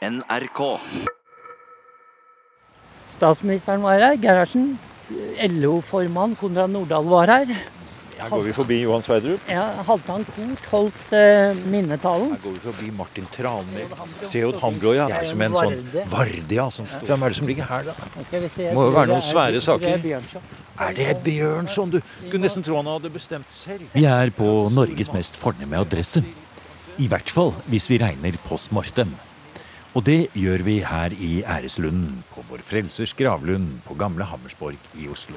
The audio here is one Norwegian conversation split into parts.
NRK. Statsministeren var her, Gerhardsen. LO-formann Konrad Nordahl var her. Her går vi forbi Johan Sverdrup. Ja, Halvdan Koht holdt uh, minnetalen. Her går vi forbi Martin Tranmæl. Seod Hambro, ja. Det er som en sånn Varde, ja. Som, hvem er det som ligger her, da? Må jo være noen er- svære er saker. Er det Bjørnson, du? Kunne nesten tro han hadde bestemt selv. Vi er på Norges mest fornemme adresse. I hvert fall hvis vi regner postmortem. Og det gjør vi her i Æreslunden, på Vår Frelsers gravlund på Gamle Hammersborg i Oslo.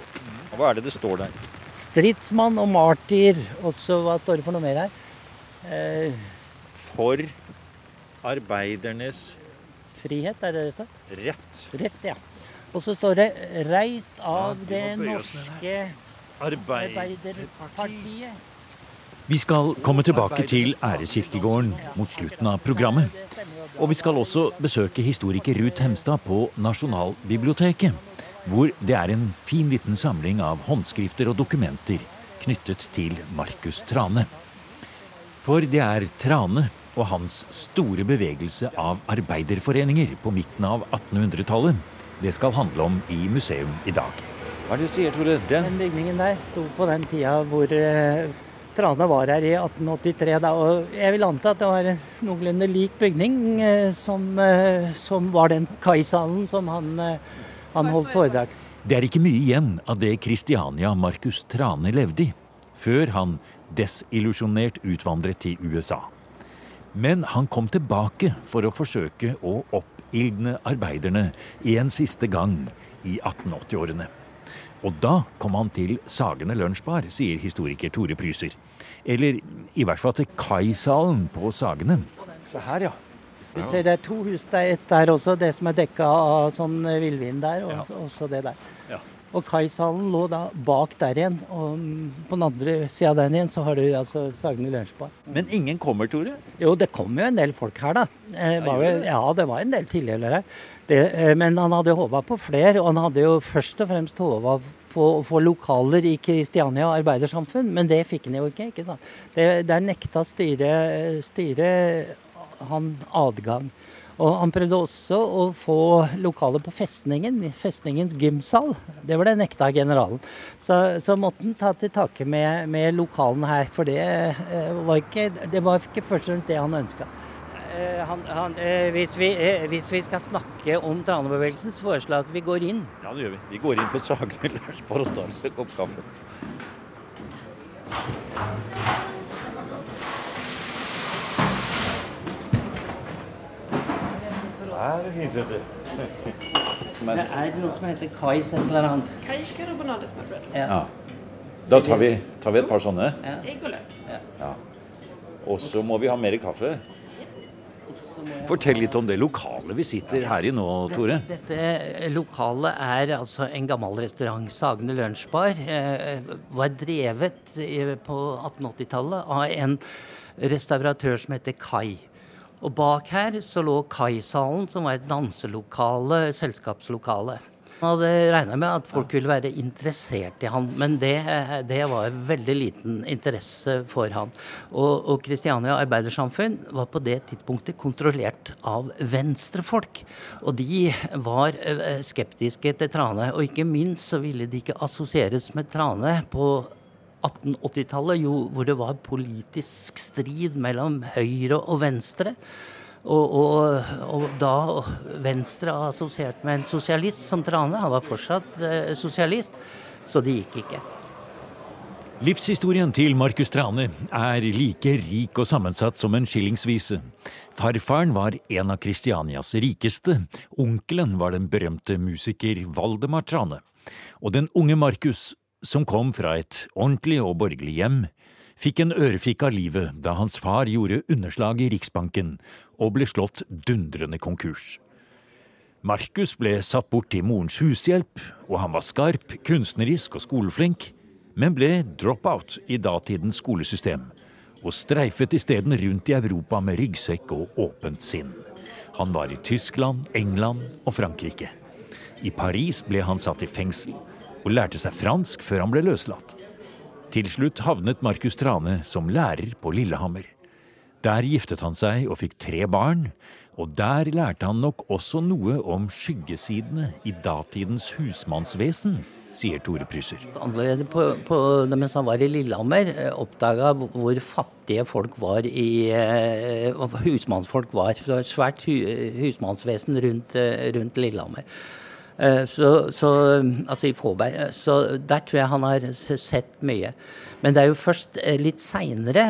Hva er det det står der? Stridsmann og martyr. Og så hva står det for noe mer her? Eh, For arbeidernes frihet, er det det står? rett. Rett, ja. Og så står det 'reist av Ja, det norske Arbeiderpartiet. Vi skal komme tilbake til Æreskirkegården mot slutten av programmet. Og vi skal også besøke historiker Ruth Hemstad på Nasjonalbiblioteket. Hvor det er en fin liten samling av håndskrifter og dokumenter knyttet til Markus Trane. For det er Trane og hans store bevegelse av arbeiderforeninger på midten av 1800-tallet det skal handle om i museum i dag. Hva er det du sier, Tore? Den? Den bygningen der sto på den tida hvor Trane var her i 1883. Da, og jeg vil anta at det var en noenlunde lik bygning eh, som, eh, som var den kaisalen som han, eh, han holdt foredrag. Det er ikke mye igjen av det Kristiania Markus Trane levde i, før han desillusjonert utvandret til USA. Men han kom tilbake for å forsøke å oppildne arbeiderne en siste gang i 1880-årene. Og da kom han til Sagene lunsjbar, sier historiker Tore Pryser. Eller i hvert fall til Kaisalen på Sagene. Se her, ja. Vi ser det er to hus der, et der også, det som er dekka av sånn eh, villvin der, og Ja. også det der. Ja. Og kaisalen lå da bak der igjen, og på den andre sida av den igjen så har du altså Sagene lunsjbar. Men ingen kommer, Tore? Jo, det kom jo en del folk her, da. Det var jo, ja, det var en del tilhørere her. Det, eh, men han hadde håpa på flere, og han hadde jo først og fremst håpa på å få lokaler i Kristiania arbeidersamfunn, men det fikk han jo ikke. ikke sant? Det, der nekta styret styre han adgang. Og han prøvde også å få lokaler på festningen, festningens gymsal. Det ble nekta generalen. Så, så måtte han ta til takke med, med lokalene her, for det, eh, var ikke, det var ikke først og fremst det han ønska. Han, han, eh, hvis, vi, eh, hvis vi skal snakke om tranebevegelsen, så foreslår jeg at vi går inn. Ja, det gjør vi. Vi går inn på Sagene Lars og tar oss en kopp kaffe. Her er det fint, vet du. Det er noe som heter Kais et eller annet. Kajska robonadsmørbrød. Ja. Ja. Da tar vi, tar vi et par sånne. Egg og løk. Ja. Og så må vi ha mer kaffe. Fortell litt om det lokalet vi sitter her i nå, Tore. Dette lokalet er altså en gammel restaurant. Sagene lunsjbar eh, var drevet i- på 1880-tallet av en restauratør som heter Kai. Og bak her så lå Kai-salen, som var et danselokale, selskapslokale. Han hadde regna med at folk ville være interessert i han, men det, det var veldig liten interesse for han. Og, og Kristiania Arbeidersamfunn var på det tidspunktet kontrollert av venstrefolk. Og de var eh, skeptiske til Trane, og ikke minst så ville de ikke assosieres med Trane på 1880-tallet, jo, hvor det var politisk strid mellom høyre og venstre. Og, og, og da Venstre assosiert med en sosialist som Trane, han var fortsatt eh, sosialist, så det gikk ikke. Livshistorien til Markus Trane er like rik og sammensatt som en skillingsvise. Farfaren var en av Kristianias rikeste, onkelen var den berømte musiker Valdemar Trane. Og den unge Markus, som kom fra et ordentlig og borgerlig hjem, fikk en ørefik av livet da hans far gjorde underslag i Riksbanken og ble slått dundrende konkurs. Markus ble satt bort til morens hushjelp, og han var skarp, kunstnerisk og skoleflink, men ble drop-out i datidens skolesystem, og streifet isteden rundt i Europa med ryggsekk og åpent sinn. Han var i Tyskland, England og Frankrike. I Paris ble han satt i fengsel, og lærte seg fransk før han ble løslatt. Til slutt havnet Markus Trane som lærer på Lillehammer. Der giftet han seg og fikk tre barn, Og der lærte han nok også noe om skyggesidene i datidens husmannsvesen, sier Tore Prysser. Allerede på, på, mens han var i Lillehammer, eh, oppdaga hvor fattige folk var i uh, Husmannsfolk var. Så det var et svært hu, husmannsvesen rundt, uh, rundt Lillehammer. Uh, så, så, altså i Fåberg. Så der tror jeg han har sett mye. Men det er jo først litt seinere,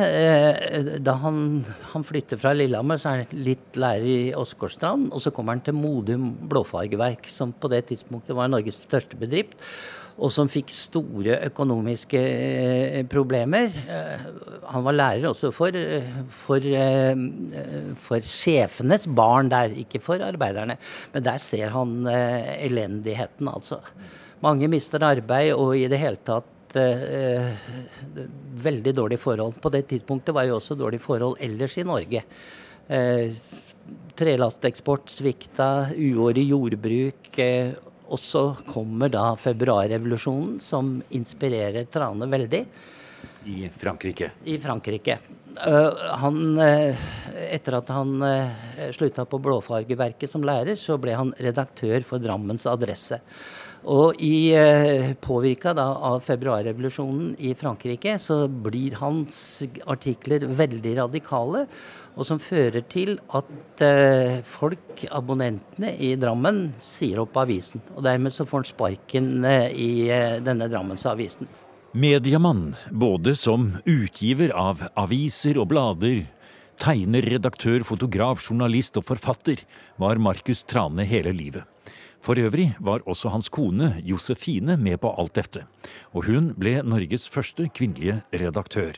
da han, han, flytter fra Lillehammer, så er han litt lærer i Åsgårdstrand. Og så kommer han til Modum Blåfargeverk, som på det tidspunktet var Norges største bedrift og som fikk store økonomiske eh, problemer. Eh, han var lærer også for, for, eh, for, sjefenes barn der, ikke for arbeiderne. Men der ser han elendigheten, altså. Mange mister arbeid og i det hele tatt veldig dårlige forhold. På det tidspunktet var jo også dårlige forhold ellers i Norge. Trelasteksport svikta, uår i jordbruk og så kommer da februarrevolusjonen, som inspirerer Trane veldig. I Frankrike? I Frankrike. Uh, han, uh, etter at han uh, slutta på Blåfargeverket som lærer, så ble han redaktør for Drammens Adresse. Og i uh, påvirka av februarrevolusjonen i Frankrike, så blir hans artikler veldig radikale og som fører til at eh, folk, abonnentene i Drammen, sier opp avisen. Og dermed så får han sparken eh, i eh, denne Drammensavisen. Mediemann, både som utgiver av aviser og blader, tegner, redaktør, fotograf, journalist og forfatter, var Markus Trane hele livet. For øvrig var også hans kone Josefine med på alt dette, og hun ble Norges første kvinnelige redaktør.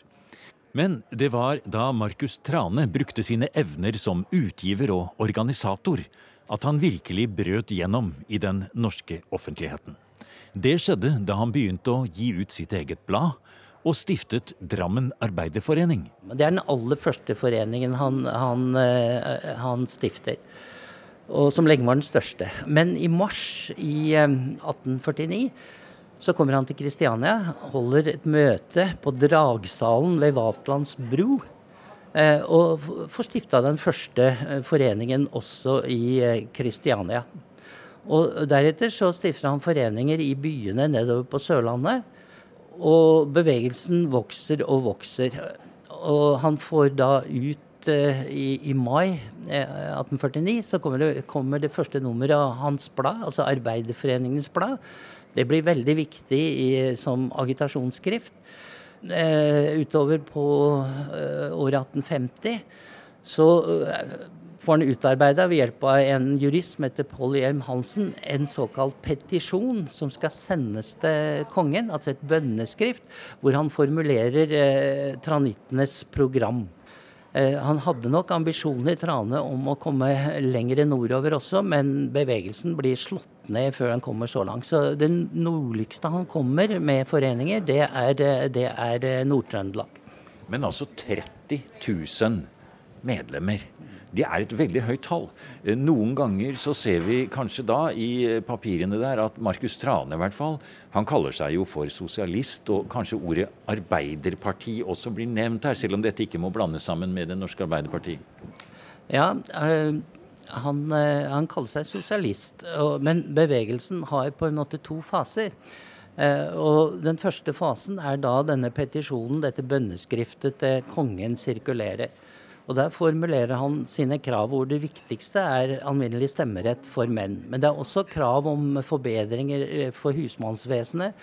Men det var da Markus Trane brukte sine evner som utgiver og organisator, at han virkelig brøt gjennom i den norske offentligheten. Det skjedde da han begynte å gi ut sitt eget blad, og stiftet Drammen Arbeiderforening. Det er den aller første foreningen han, han, eh, han stifter. Og som lenge var den største. Men i mars i 1849 eh, så kommer han til Kristiania, holder et møte på Dragsalen ved Vatlands bro. Eh, og får stifta den første eh, foreningen også i Kristiania. Eh, og Deretter så stifter han foreninger i byene nedover på Sørlandet. Og bevegelsen vokser og vokser. Og han får da ut i, i, mai 1849 så kommer det, kommer det første nummeret av hans blad, altså Arbeiderforeningens blad. Det blir veldig viktig i, som agitasjonsskrift. Eh, utover på eh, året 1850 så eh, får han utarbeida ved hjelp av en jurist som heter Paul Hjelm Hansen, en såkalt petisjon som skal sendes til kongen, altså et bønneskrift, hvor han formulerer eh, tranittenes program. Eh, han hadde nok ambisjoner, Trane, om å komme lenger nordover også, men bevegelsen blir slått ned før han kommer så langt. Så det nordligste han kommer med foreninger, det er, det er Nord-Trøndelag. Men altså 30 000 medlemmer. Det er et veldig høyt tall. Eh, noen ganger så ser vi kanskje da i eh, papirene der at Markus Trane i hvert fall, han kaller seg jo for sosialist, og kanskje ordet Arbeiderparti også blir nevnt her, selv om dette ikke må blandes sammen med Det norske Arbeiderparti. Ja, øh, han, øh, han, kaller seg sosialist, og, men bevegelsen har på en måte to faser. Uh, og Den første fasen er da denne petisjonen, dette bønneskriftet til kongen sirkulerer. Og Der formulerer han sine krav hvor det viktigste er alminnelig stemmerett for menn. Men det er også krav om forbedringer eh, for husmannsvesenet.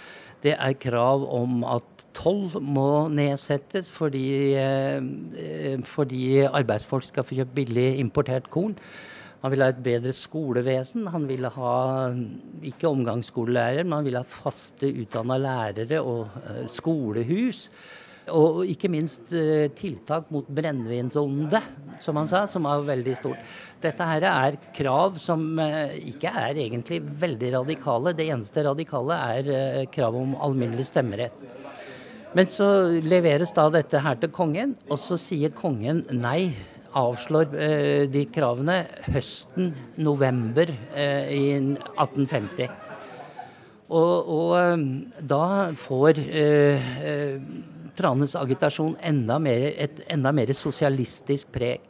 Det er krav om at toll må nedsettes fordi, eh, fordi arbeidsfolk skal få kjøpt billig importert korn. Han ville ha et bedre skolevesen. Han ville ha ikke omgangsskolelærer, men han ville ha faste utdanna lærere og eh, skolehus. Og ikke minst eh, tiltak mot brennevinsonde, som han sa, som var veldig stort. Dette her er krav som eh, ikke er egentlig veldig radikale. Det eneste radikale er eh, krav om alminnelig stemmerett. Men så leveres da dette her til kongen, og så sier kongen nei. Avslår de kravene høsten, november i 1850. Og, og da får Tranes agitasjon enda mer, et enda mer sosialistisk preg.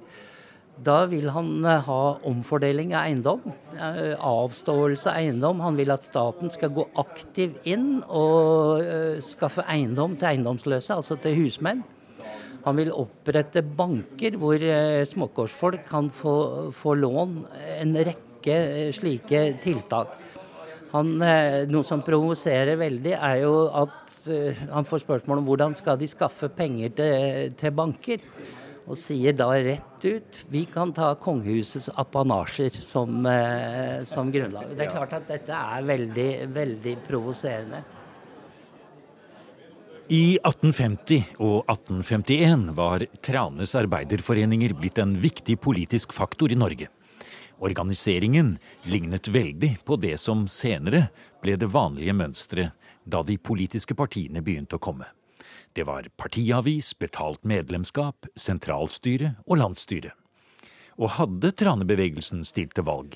Da vil han eh, ha omfordeling av eiendom, eh, avståelse av eiendom. Han vil at staten skal gå aktivt inn og skaffe eiendom til eiendomsløse, altså til husmenn. Han vil opprette banker hvor småkårsfolk kan få, få, lån. En rekke slike tiltak. Han, noe som provoserer veldig, er jo at han får spørsmål om hvordan skal de skaffe penger til, til banker og sier da rett ut vi kan ta kongehusets apanasjer som, eh, som grunnlag. Det er klart at dette er veldig, veldig provoserende. I 1850 og 1851 var Tranes arbeiderforeninger blitt en viktig politisk faktor i Norge. Organiseringen lignet veldig på det som senere ble det vanlige mønsteret da de politiske partiene begynte å komme. Det var partiavis, betalt medlemskap, sentralstyre og landsstyre. Og hadde Tranebevegelsen stilt til valg,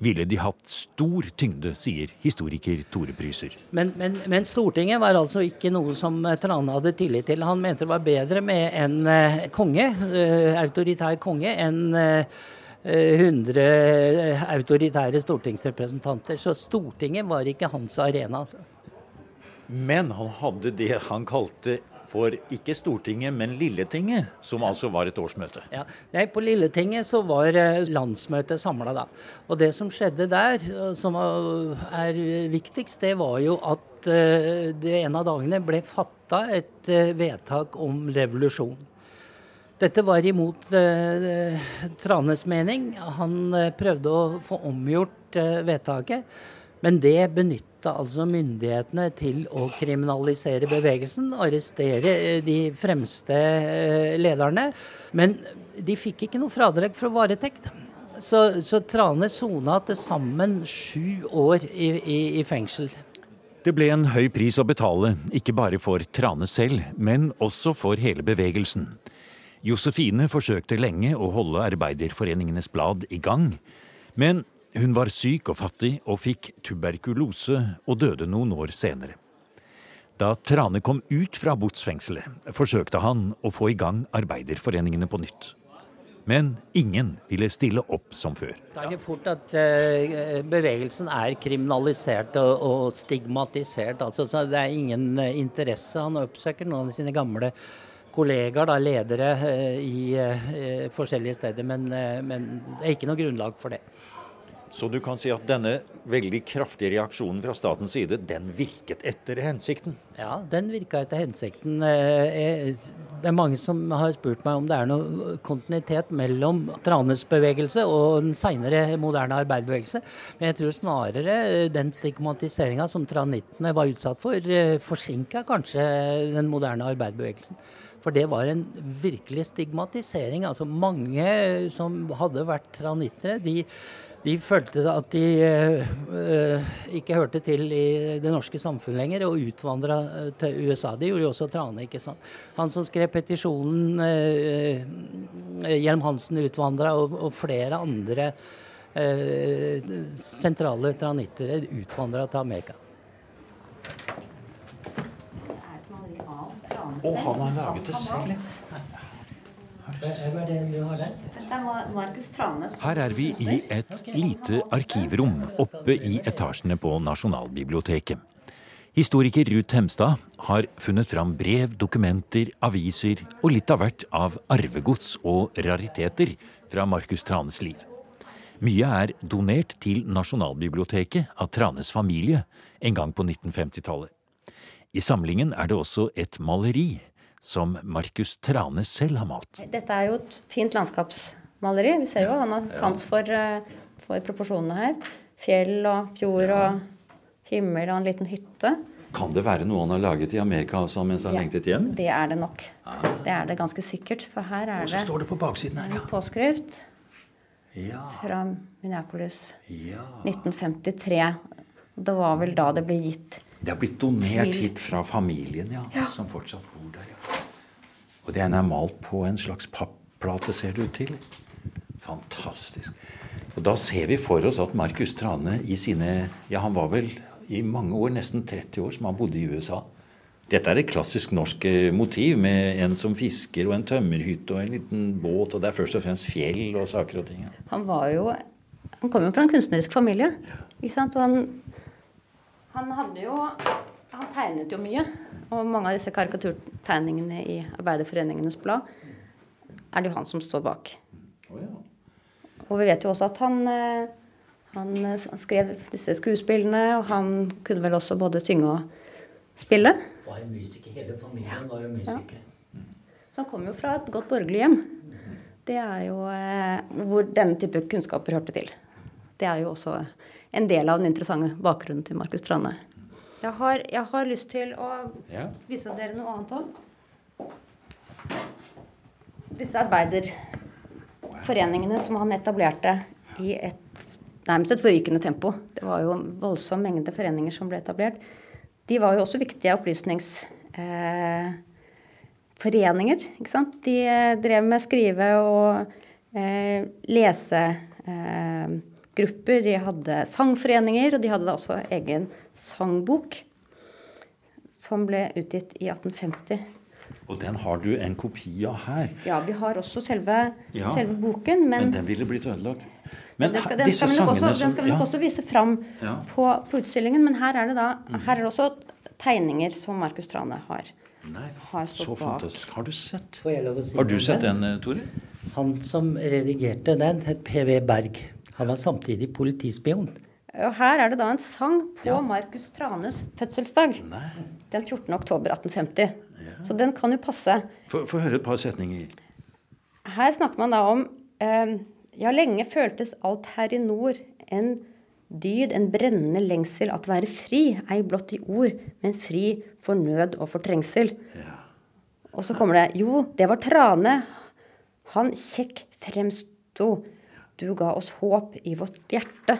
ville de hatt stor tyngde, sier historiker Tore Pryser. Men, men, men, Stortinget var altså ikke noe som Trane hadde tillit til. Han mente det var bedre med en uh, konge, uh, autoritær konge, enn uh, 100 autoritære stortingsrepresentanter. Så Stortinget var ikke hans arena. altså. Men han hadde det han kalte for ikke Stortinget, men Lilletinget, som altså var et årsmøte. Ja, Nei, På Lilletinget så var eh, landsmøtet samla da. Og det som skjedde der, eh, som er viktigst, det var jo at eh, det en av dagene ble fatta et vedtak om revolusjon. Dette var imot Tranes mening. Han prøvde å få omgjort vedtaket. Men det benytta altså myndighetene til å kriminalisere bevegelsen, arrestere eh, de fremste eh, lederne. Men de fikk ikke noe fradrag for varetekt. Så, så Trane sona til sammen sju år i, i, i fengsel. Det ble en høy pris å betale, ikke bare for Trane selv, men også for hele bevegelsen. Josefine forsøkte lenge å holde Arbeiderforeningenes blad i gang, men hun var syk og fattig og fikk tuberkulose og døde noen år senere. Da Trane kom ut fra botsfengselet, forsøkte han å få i gang arbeiderforeningene på nytt. Men ingen ville stille opp som før. Det er ikke fort at uh, bevegelsen er kriminalisert og, stigmatisert. Altså, det er ingen uh, interesse. Han oppsøker noen av sine gamle kollegaer, da, ledere uh, i forskjellige steder, men, men det er ikke noe grunnlag for det. Så du kan si at denne veldig kraftige reaksjonen fra statens side, den virket etter hensikten? Ja, den virka etter hensikten. Eh, det er mange som har spurt meg om det er noe kontinuitet mellom Tranes bevegelse og den seinere moderne arbeiderbevegelse. Men jeg tror snarere den stigmatiseringa som tranittene var utsatt for, eh, forsinka kanskje den moderne arbeiderbevegelsen. For det var en virkelig stigmatisering. Altså mange som hadde vært tranittere, de de følte at de uh, ikke hørte til i det norske samfunnet lenger, og utvandra eh, til USA. Det gjorde jo også Trane. ikke sant? Han som skrev petisjonen, uh, Hjelm Hansen utvandra, og, og, flere andre uh, sentrale tranittere utvandra til Amerika. Og han har laget det selv. Er? Her er vi i et lite arkivrom oppe i etasjene på Nasjonalbiblioteket. Historiker Ruth Hemstad har funnet fram brev, dokumenter, aviser og litt av hvert av arvegods og rariteter fra Markus Tranes liv. Mye er donert til Nasjonalbiblioteket av Tranes familie en gang på 1950-tallet. I samlingen er det også et maleri som Markus Trane selv har malt. Dette er jo et fint landskapsmaleri. Vi ser jo han har sans for, eh, for proporsjonene her. Fjell og fjord og himmel og en liten hytte. Kan det være noe han har laget i Amerika også mens han ja, lengtet hjem? Det er det nok. Ah. Det er det ganske sikkert. For her er det står det på baksiden her, ja. påskrift ja. fra Minneapolis ja. 1953. Det var vel da det ble gitt Det har blitt donert hit fra familien, ja, ja. Som fortsatt bor der, ja. Og det er malt på en slags papplate, ser det ut til. Fantastisk. Og Da ser vi for oss at Markus Trane i sine Ja, han var vel i mange år, nesten 30 år, som han bodde i USA. Dette er et klassisk norsk eh, motiv med en som fisker og en tømmerhytte og en liten båt, og det er først og fremst fjell og saker og ting. Han var jo Han kom jo fra en kunstnerisk familie. Ikke sant? Og han, han hadde jo Han tegnet jo mye. Og mange av disse karikaturtegningene i Arbeiderforeningenes blad er det jo han som står bak. Og vi vet jo også at han, eh, han eh, skrev disse skuespillene, og han kunne vel også både synge og spille. Var jo musiker. Hele familien var jo musikere. Så han kom jo fra et godt borgerlig hjem. Det er jo eh, hvor denne type kunnskaper hørte til. Det er jo også en del av den interessante bakgrunnen til Markus Trane. Jeg har, jeg har lyst til å Ja. vise dere noe annet òg. Disse arbeiderforeningene som han etablerte i et nærmest et forrykende tempo. Det var jo en voldsom mengde foreninger som ble etablert. De var jo også viktige opplysningsforeninger. Eh, ikke sant? De eh, drev med skrive- og lese eh, lesegrupper. de hadde sangforeninger, og de hadde da også egen sangbok som ble utgitt i 1850. Og den har du en kopi av her. Ja, vi har også selve, Ja. selve boken, Men men den ville blitt ødelagt. Men den skal, her- den disse skal nok også, sangene den skal vi nok ja. også vise fram Ja. på, på utstillingen. Men her er det da her er det også tegninger som Markus Trane har. Nei, har stått så bak. fantastisk. Har du sett? Får jeg lov å si Har du sett den, eh, Tore? Han som redigerte den, het PV Berg. Han var samtidig politispion. Og her er det da en sang på Markus Tranes fødselsdag. Nei. Den 14. oktober 1850. Så den kan jo passe. Få høre et par setninger. Her snakker man da om eh, Ja, lenge føltes alt her i nord en dyd, en brennende lengsel at være fri, ei blott i ord, men fri for nød og for trengsel. Og så kommer det Jo, det var Trane. Han kjekk fremsto. Du ga oss håp i vårt hjerte.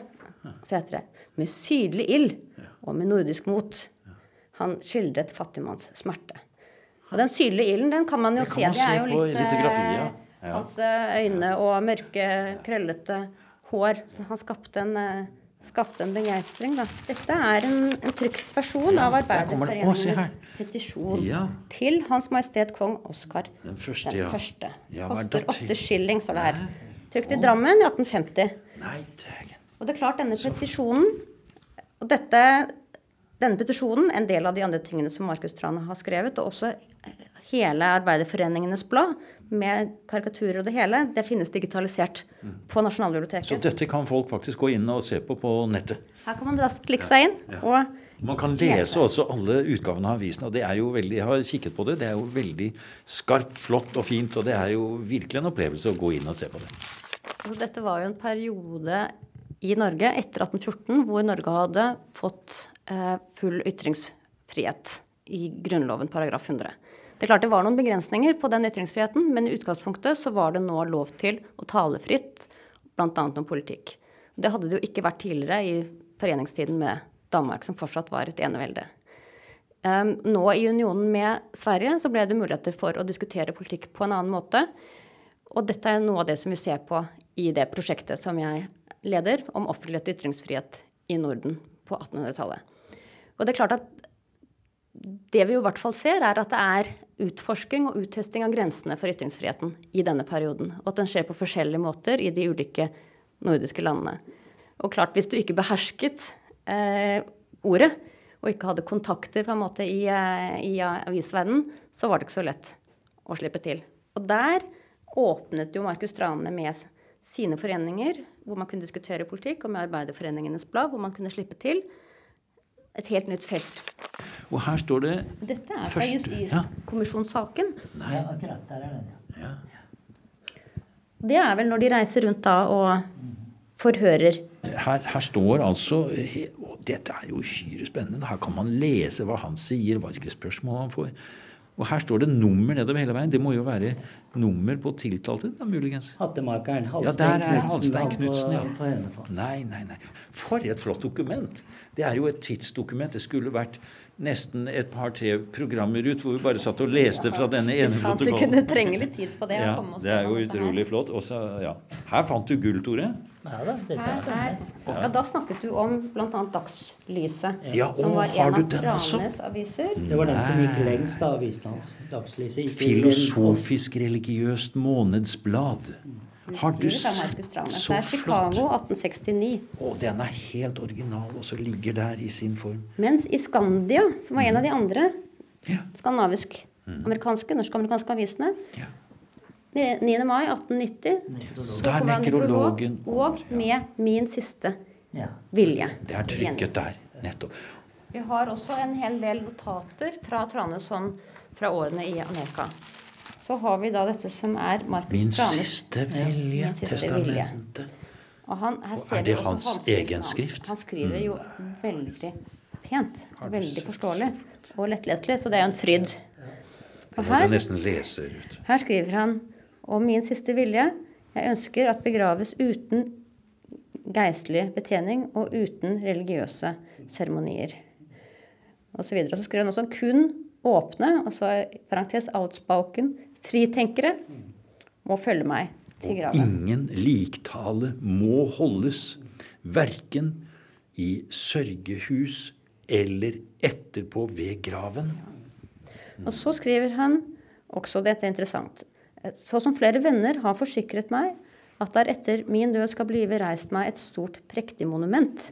Så heter det. Med sydlig ild og med nordisk mot. Han skildret fattigmanns smerte. Og den sydlige ilden, den kan man jo Det kan se. man Det er jo litt eh, ja. Ja. Hans eh, øyne og mørke, krøllete hår. Så han skapte en, eh, skapte en begeistring, da. Dette er en, en trykt versjon av. Å, se Arbeiderforeningens petisjon Ja. til Hans Majestet Kong Oskar Den første, den ja. første. Ja, er Koster åtte skilling, står det her. Trykt i Drammen i 1850. Nei. Og det er klart, denne petisjonen Og dette, denne petisjonen, en del av de andre tingene som Markus Trane har skrevet, og også hele Arbeiderforeningenes blad med karikaturer og det hele, det finnes digitalisert på Nasjonalbiblioteket. Så dette kan folk faktisk gå inn og se på på nettet. Her kan man raskt klikke seg inn. og Man kan lese også alle utgavene av avisen, og det er jo veldig, jeg har kikket på det. Det er jo veldig skarpt, flott og fint, og det er jo virkelig en opplevelse å gå inn og se på det. Altså, dette var jo en periode i Norge etter 1814 hvor Norge hadde fått eh, full ytringsfrihet i Grunnloven paragraf 100. Det er klart det var noen begrensninger på den ytringsfriheten, men i utgangspunktet så var det nå lov til å tale fritt, bl.a. om politikk. Det hadde det jo ikke vært tidligere i foreningstiden med Danmark, som fortsatt var et enevelde. Um, nå i unionen med Sverige så ble det muligheter for å diskutere politikk på en annen måte. Og dette er noe av det som vi ser på i det prosjektet som jeg leder, om offentlighet og ytringsfrihet i Norden på 1800-tallet. Og det er klart at det vi jo i hvert fall ser, er at det er utforsking og uttesting av grensene for ytringsfriheten i denne perioden. Og at den skjer på forskjellige måter i de ulike nordiske landene. Og klart, hvis du ikke behersket eh, ordet, og ikke hadde kontakter på en måte i, eh, i avisverdenen, så var det ikke så lett å slippe til. Og der åpnet jo Markus Trane med sine foreninger, hvor man kunne diskutere politikk, og med Arbeiderforeningenes blad, hvor man kunne slippe til et helt nytt felt. Og her står det Dette er fra Første- ja. justiskommisjonssaken. Ja, akkurat. Der er den, ja. Det er vel når de reiser rundt da og forhører. her, her står altså Dette er jo uhyre spennende. Her kan man lese hva han sier, hva slags spørsmål han får. Og her står det nummer nedover hele veien. Det må jo være nummer på tiltalte, da, muligens. Hattemakeren Ja, Halstein der er Halstein var Knudsen, ja. på Hønefoss. Nei, nei, nei. For et flott dokument. Det er jo et tidsdokument. Det skulle vært nesten et par-tre programmer ut hvor vi bare satt og leste fra denne ene protokollen. vi protokollen. kunne trenge litt tid på det. Ja, det er jo utrolig flott. Også, ja. Her fant du gull, Tore. Ja da, dette er. Ja, da snakket du om bl.a. Dagslyset, Ja, som var en av? Tranes aviser. Det var den som gikk lengst av avisen hans. Dagslyset. gikk i den- Filosofisk religiøst månedsblad. Har du sett så flott? Det er? Chicago 1869. Og den er helt original, og så ligger der i sin form. Mens i Skandia, som var en av de andre Ja. skandinavisk-amerikanske, norsk-amerikanske avisene, Ja. 9. mai 1890 så Der nekrologen og med min siste vilje. Det er trykket der, nettopp. Vi har også en hel del notater fra Tranes hånd fra årene i Amerika. Så har vi da dette som er Markus Min Tranes siste vilje, Min siste vilje. testamentet. Og han, her Og ser er det også hans egen skrift? Han skriver jo veldig pent. Veldig forståelig og lettleselig, så det er jo en fryd. Og her, her skriver han om min siste vilje. Jeg ønsker at begraves uten geistlig betjening og uten religiøse seremonier. Og så, videre. Og så skriver han også kun åpne, og så i parentes outspoken, fritenkere må følge meg til graven. Og Ingen liktale må holdes, verken i sørgehus eller etterpå ved graven. Og så skriver han også dette er interessant. Så som flere venner har forsikret meg at der etter min død skal blive reist meg et stort, prektig monument.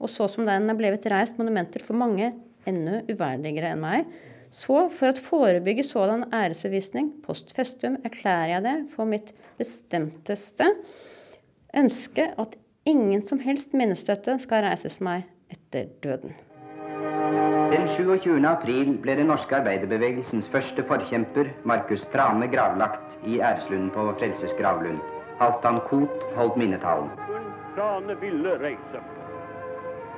Og så som den er blevet reist monumenter for mange ennå uverdigere enn meg, så for å forebygge sådan æresbevisning post festum erklærer jeg det for mitt bestemteste ønske at ingen som helst minnestøtte skal reises meg etter døden. Den 27. april ble den norske arbeiderbevegelsens første forkjemper, Markus Trane, gravlagt i æreslunden på Frelsers gravlund. Halvdan Koht holdt minnetalen. Trane ville reise.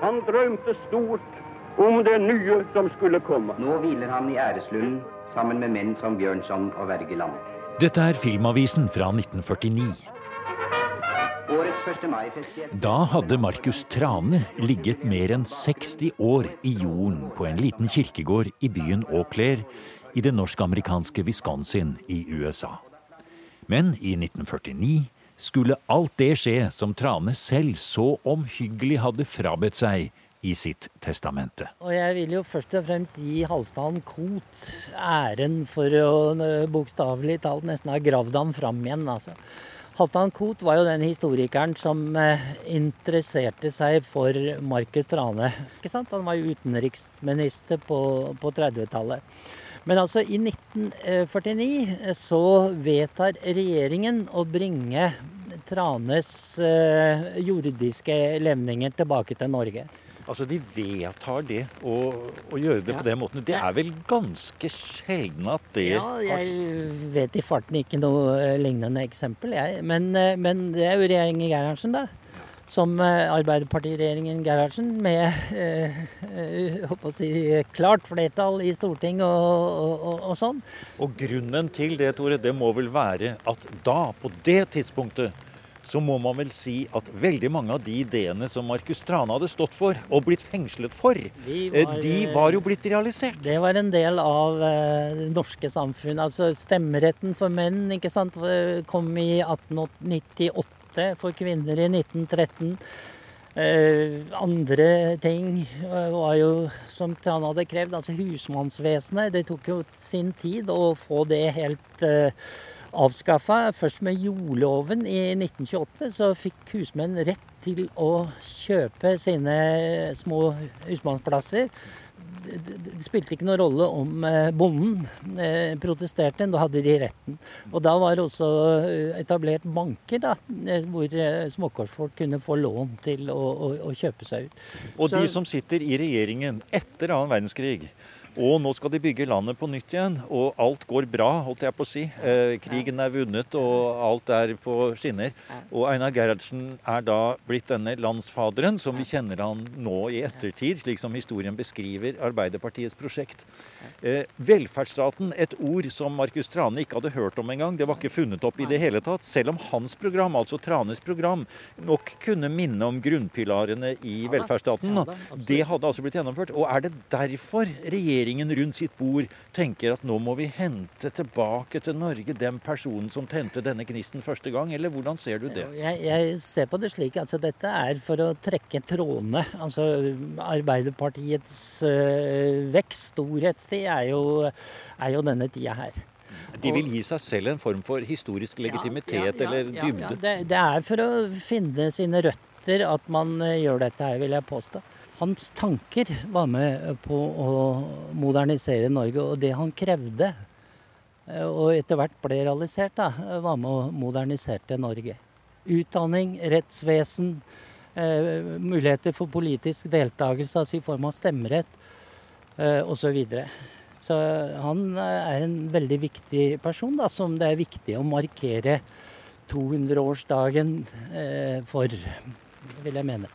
Han drømte stort om det nye som skulle komme. Nå hviler han i æreslunden sammen med menn som Bjørnson og Wergeland. Dette er Filmavisen fra 1949. Da hadde Markus Trane ligget mer enn 60 år i jorden på en liten kirkegård i byen Auclair i det norsk-amerikanske Wisconsin i USA. Men i 1949 skulle alt det skje som Trane selv så omhyggelig hadde frabedt seg i sitt testamente. Og jeg vil jo først og fremst gi Halvdan Koht æren for å eh, bokstavelig talt nesten ha gravd ham fram igjen. altså. Halvdan Koht var jo den historikeren som eh, interesserte seg for Markus Trane. Han var jo utenriksminister på, på 30-tallet. Men altså, i 1949 så vedtar regjeringen å bringe Tranes eh, jordiske levninger tilbake til Norge. Altså, de vedtar det å, å gjøre det på den måten. Det er vel ganske sjelden at det Ja, jeg vet i farten ikke noe eh, lignende eksempel, jeg. Men, eh, men det er jo regjeringen Gerhardsen, da. Som eh, Arbeiderpartiregjeringen Gerhardsen med eh, håper å si, klart flertall i Stortinget og, og, og, og sånn. Og grunnen til det, Tore, det må vel være at da, på det tidspunktet, så må man vel si at veldig mange av de ideene som Markus Trane hadde stått for og blitt fengslet for, De eh, var, de eh, var jo blitt realisert. Det var en del av eh, det norske samfunn. Altså stemmeretten for menn ikke sant, kom i 1898, for kvinner i 1913. Eh, andre ting var jo, som Trane hadde krevd, altså husmannsvesenet. Det tok jo sin tid å få det helt avskaffa. Først med jordloven i 1928 så fikk husmenn rett til å kjøpe sine små husmannsplasser. Det, spilte ikke noen rolle om eh, bonden eh, protesterte, da hadde de retten. Og da var det også eh, etablert banker da, hvor småkårsfolk kunne få lån til å, å, å kjøpe seg ut. Og Så- de som sitter i regjeringen etter annen verdenskrig, og nå skal de bygge landet på nytt igjen, og alt går bra, holdt jeg på å si. Eh, krigen er vunnet, og alt er på skinner. Og Einar Gerhardsen er da blitt denne landsfaderen, som vi kjenner han nå i ettertid, slik som historien beskriver Arbeiderpartiets prosjekt. Eh, velferdsstaten, et ord som Markus Trane ikke hadde hørt om engang. Det var ikke funnet opp i det hele tatt. Selv om hans program, altså Tranes program, nok kunne minne om grunnpilarene i velferdsstaten. Det hadde altså blitt gjennomført. Og er det derfor regjeringen regjeringen rundt sitt bord tenker at nå må vi hente tilbake til Norge den personen som tente denne gnisten første gang, eller hvordan ser du det? Jeg, jeg ser på det slik altså dette er for å trekke trådene. Altså Arbeiderpartiets øh, vekst, storhetstid, er jo, er jo denne tida her. De vil gi seg selv en form for historisk legitimitet Ja, ja, ja, eller dybde. Det, det er for å finne sine røtter at man eh, gjør dette her, vil jeg påstå. Hans tanker var med på å modernisere Norge, og det han krevde, eh, og etter hvert ble realisert, da, var med å modernisere Norge. Utdanning, rettsvesen, eh, muligheter for politisk deltakelse, altså i form av stemmerett eh, osv. Så, videre. så han eh, er en veldig viktig person, da, som det er viktig å markere 200-årsdagen eh, for, vil jeg mene.